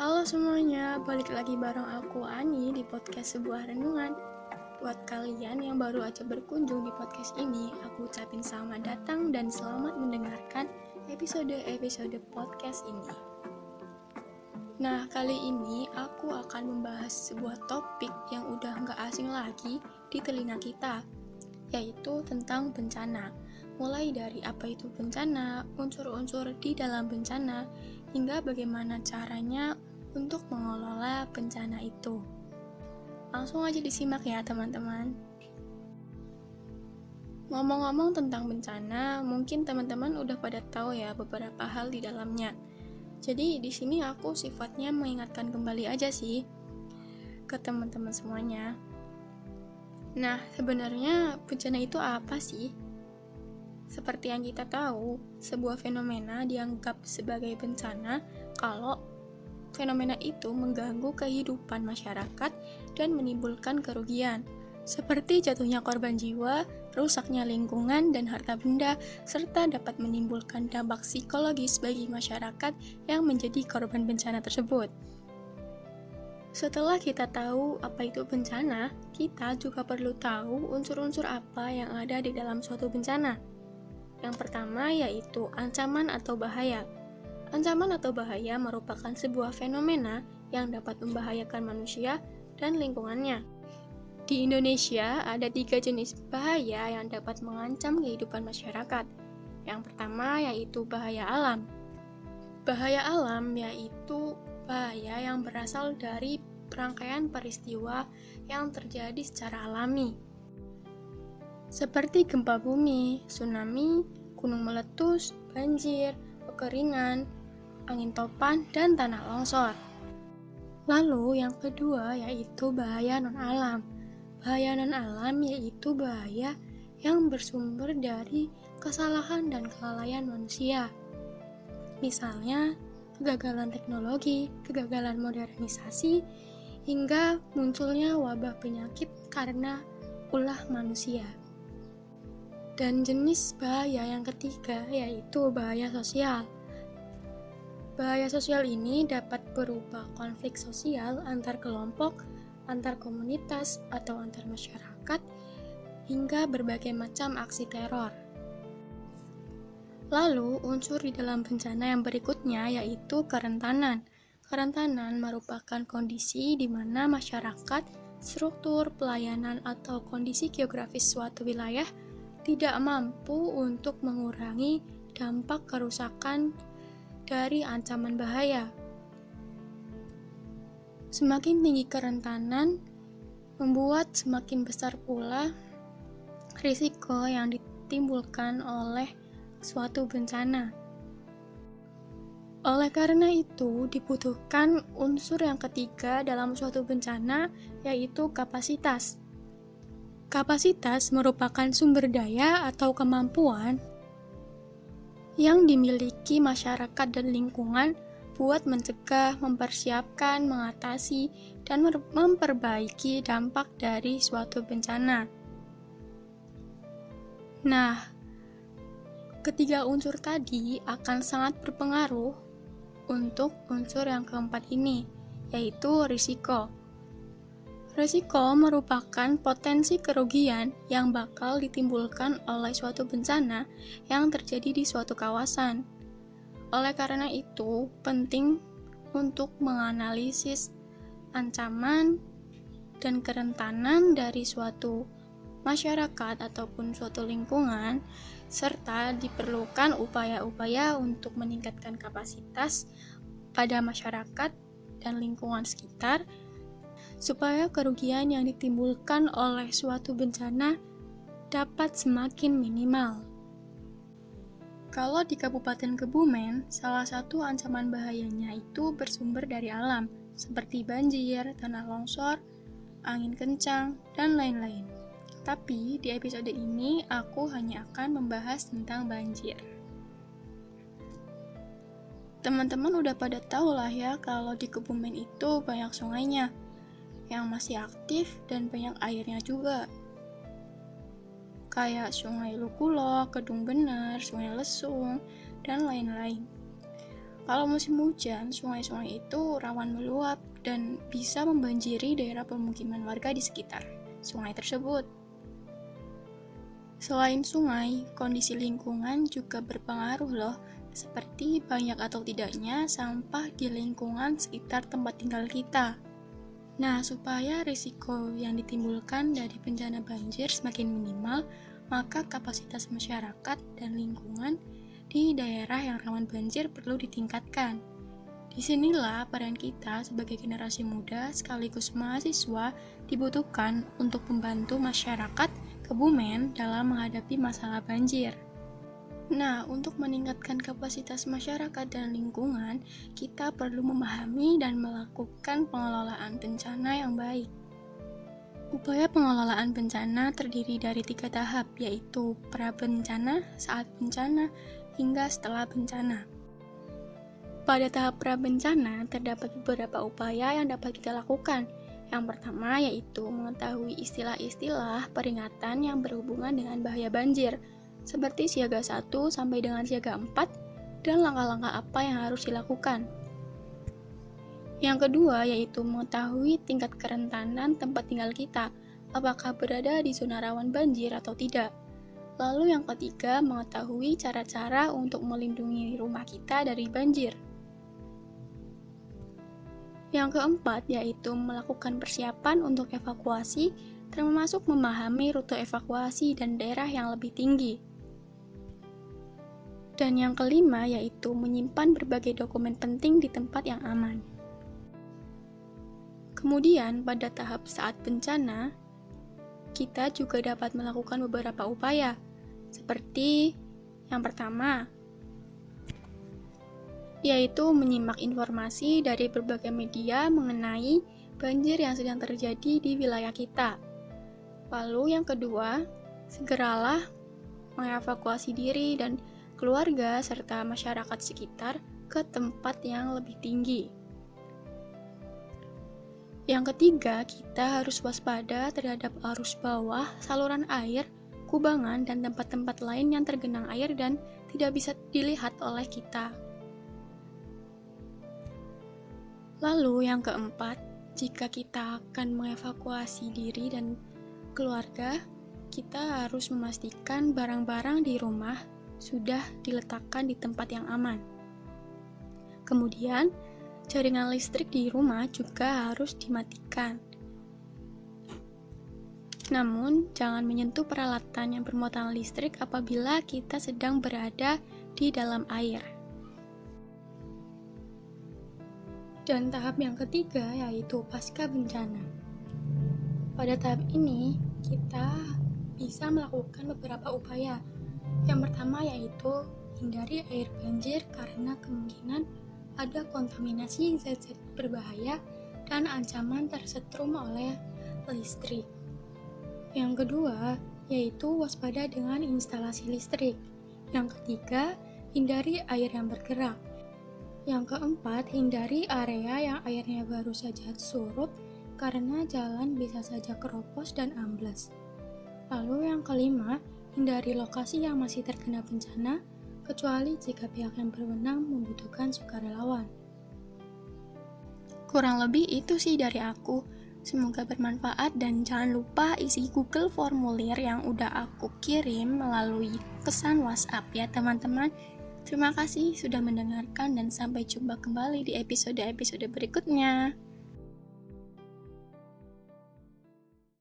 Halo semuanya, balik lagi bareng aku Ani di podcast sebuah renungan. Buat kalian yang baru aja berkunjung di podcast ini, aku ucapin selamat datang dan selamat mendengarkan episode-episode podcast ini. Nah, kali ini aku akan membahas sebuah topik yang udah nggak asing lagi di telinga kita, yaitu tentang bencana. Mulai dari apa itu bencana, unsur-unsur di dalam bencana, hingga bagaimana caranya untuk mengelola bencana itu. Langsung aja disimak ya teman-teman. Ngomong-ngomong tentang bencana, mungkin teman-teman udah pada tahu ya beberapa hal di dalamnya. Jadi di sini aku sifatnya mengingatkan kembali aja sih ke teman-teman semuanya. Nah, sebenarnya bencana itu apa sih? Seperti yang kita tahu, sebuah fenomena dianggap sebagai bencana kalau fenomena itu mengganggu kehidupan masyarakat dan menimbulkan kerugian, seperti jatuhnya korban jiwa, rusaknya lingkungan dan harta benda, serta dapat menimbulkan dampak psikologis bagi masyarakat yang menjadi korban bencana tersebut. Setelah kita tahu apa itu bencana, kita juga perlu tahu unsur-unsur apa yang ada di dalam suatu bencana. Yang pertama yaitu ancaman atau bahaya. Ancaman atau bahaya merupakan sebuah fenomena yang dapat membahayakan manusia dan lingkungannya. Di Indonesia, ada tiga jenis bahaya yang dapat mengancam kehidupan masyarakat. Yang pertama yaitu bahaya alam. Bahaya alam yaitu bahaya yang berasal dari rangkaian peristiwa yang terjadi secara alami, seperti gempa bumi, tsunami, gunung meletus, banjir, kekeringan, angin topan, dan tanah longsor. Lalu yang kedua yaitu bahaya non-alam. Bahaya non-alam yaitu bahaya yang bersumber dari kesalahan dan kelalaian manusia. Misalnya, kegagalan teknologi, kegagalan modernisasi, hingga munculnya wabah penyakit karena ulah manusia. Dan jenis bahaya yang ketiga yaitu bahaya sosial. Bahaya sosial ini dapat berupa konflik sosial antar kelompok, antar komunitas, atau antar masyarakat, hingga berbagai macam aksi teror. Lalu, unsur di dalam bencana yang berikutnya yaitu kerentanan. Kerentanan merupakan kondisi di mana masyarakat, struktur, pelayanan, atau kondisi geografis suatu wilayah tidak mampu untuk mengurangi dampak kerusakan dari ancaman bahaya. Semakin tinggi kerentanan, membuat semakin besar pula risiko yang ditimbulkan oleh suatu bencana. Oleh karena itu, dibutuhkan unsur yang ketiga dalam suatu bencana, yaitu kapasitas. Kapasitas merupakan sumber daya atau kemampuan yang dimiliki masyarakat dan lingkungan buat mencegah, mempersiapkan, mengatasi, dan memperbaiki dampak dari suatu bencana. Nah, ketiga unsur tadi akan sangat berpengaruh untuk unsur yang keempat ini, yaitu risiko. Risiko merupakan potensi kerugian yang bakal ditimbulkan oleh suatu bencana yang terjadi di suatu kawasan. Oleh karena itu, penting untuk menganalisis ancaman dan kerentanan dari suatu masyarakat ataupun suatu lingkungan, serta diperlukan upaya-upaya untuk meningkatkan kapasitas pada masyarakat dan lingkungan sekitar supaya kerugian yang ditimbulkan oleh suatu bencana dapat semakin minimal. Kalau di Kabupaten Kebumen, salah satu ancaman bahayanya itu bersumber dari alam, seperti banjir, tanah longsor, angin kencang, dan lain-lain. Tapi di episode ini aku hanya akan membahas tentang banjir. Teman-teman udah pada tahu lah ya kalau di Kebumen itu banyak sungainya, yang masih aktif dan banyak airnya juga. Kayak Sungai Lukulo, Kedung Bener, Sungai Lesung, dan lain-lain. Kalau musim hujan, sungai-sungai itu rawan meluap dan bisa membanjiri daerah pemukiman warga di sekitar sungai tersebut. Selain sungai, kondisi lingkungan juga berpengaruh loh, seperti banyak atau tidaknya sampah di lingkungan sekitar tempat tinggal kita. Nah, supaya risiko yang ditimbulkan dari bencana banjir semakin minimal, maka kapasitas masyarakat dan lingkungan di daerah yang rawan banjir perlu ditingkatkan. Di sinilah peran kita sebagai generasi muda sekaligus mahasiswa dibutuhkan untuk membantu masyarakat Kebumen dalam menghadapi masalah banjir. Nah, untuk meningkatkan kapasitas masyarakat dan lingkungan, kita perlu memahami dan melakukan pengelolaan bencana yang baik. Upaya pengelolaan bencana terdiri dari tiga tahap, yaitu pra-bencana, saat bencana, hingga setelah bencana. Pada tahap pra-bencana, terdapat beberapa upaya yang dapat kita lakukan. Yang pertama yaitu mengetahui istilah-istilah peringatan yang berhubungan dengan bahaya banjir, seperti siaga 1 sampai dengan siaga 4 dan langkah-langkah apa yang harus dilakukan. Yang kedua yaitu mengetahui tingkat kerentanan tempat tinggal kita, apakah berada di zona rawan banjir atau tidak. Lalu yang ketiga, mengetahui cara-cara untuk melindungi rumah kita dari banjir. Yang keempat, yaitu melakukan persiapan untuk evakuasi, termasuk memahami rute evakuasi dan daerah yang lebih tinggi. Dan yang kelima yaitu menyimpan berbagai dokumen penting di tempat yang aman. Kemudian, pada tahap saat bencana, kita juga dapat melakukan beberapa upaya, seperti yang pertama, yaitu menyimak informasi dari berbagai media mengenai banjir yang sedang terjadi di wilayah kita. Lalu, yang kedua, segeralah mengevakuasi diri dan keluarga, serta masyarakat sekitar ke tempat yang lebih tinggi. Yang ketiga, kita harus waspada terhadap arus bawah, saluran air, kubangan, dan tempat-tempat lain yang tergenang air dan tidak bisa dilihat oleh kita. Lalu, yang keempat, jika kita akan mengevakuasi diri dan keluarga, kita harus memastikan barang-barang di rumah sudah diletakkan di tempat yang aman. Kemudian, jaringan listrik di rumah juga harus dimatikan. Namun, jangan menyentuh peralatan yang bermuatan listrik apabila kita sedang berada di dalam air. Dan tahap yang ketiga yaitu pasca bencana. Pada tahap ini, kita bisa melakukan beberapa upaya yang pertama yaitu hindari air banjir karena kemungkinan ada kontaminasi zat-zat berbahaya dan ancaman tersetrum oleh listrik. Yang kedua yaitu waspada dengan instalasi listrik. Yang ketiga, hindari air yang bergerak. Yang keempat, hindari area yang airnya baru saja surut karena jalan bisa saja keropos dan amblas. Lalu yang kelima, Hindari lokasi yang masih terkena bencana, kecuali jika pihak yang berwenang membutuhkan sukarelawan. Kurang lebih itu sih dari aku. Semoga bermanfaat dan jangan lupa isi Google formulir yang udah aku kirim melalui pesan WhatsApp ya teman-teman. Terima kasih sudah mendengarkan dan sampai jumpa kembali di episode-episode berikutnya.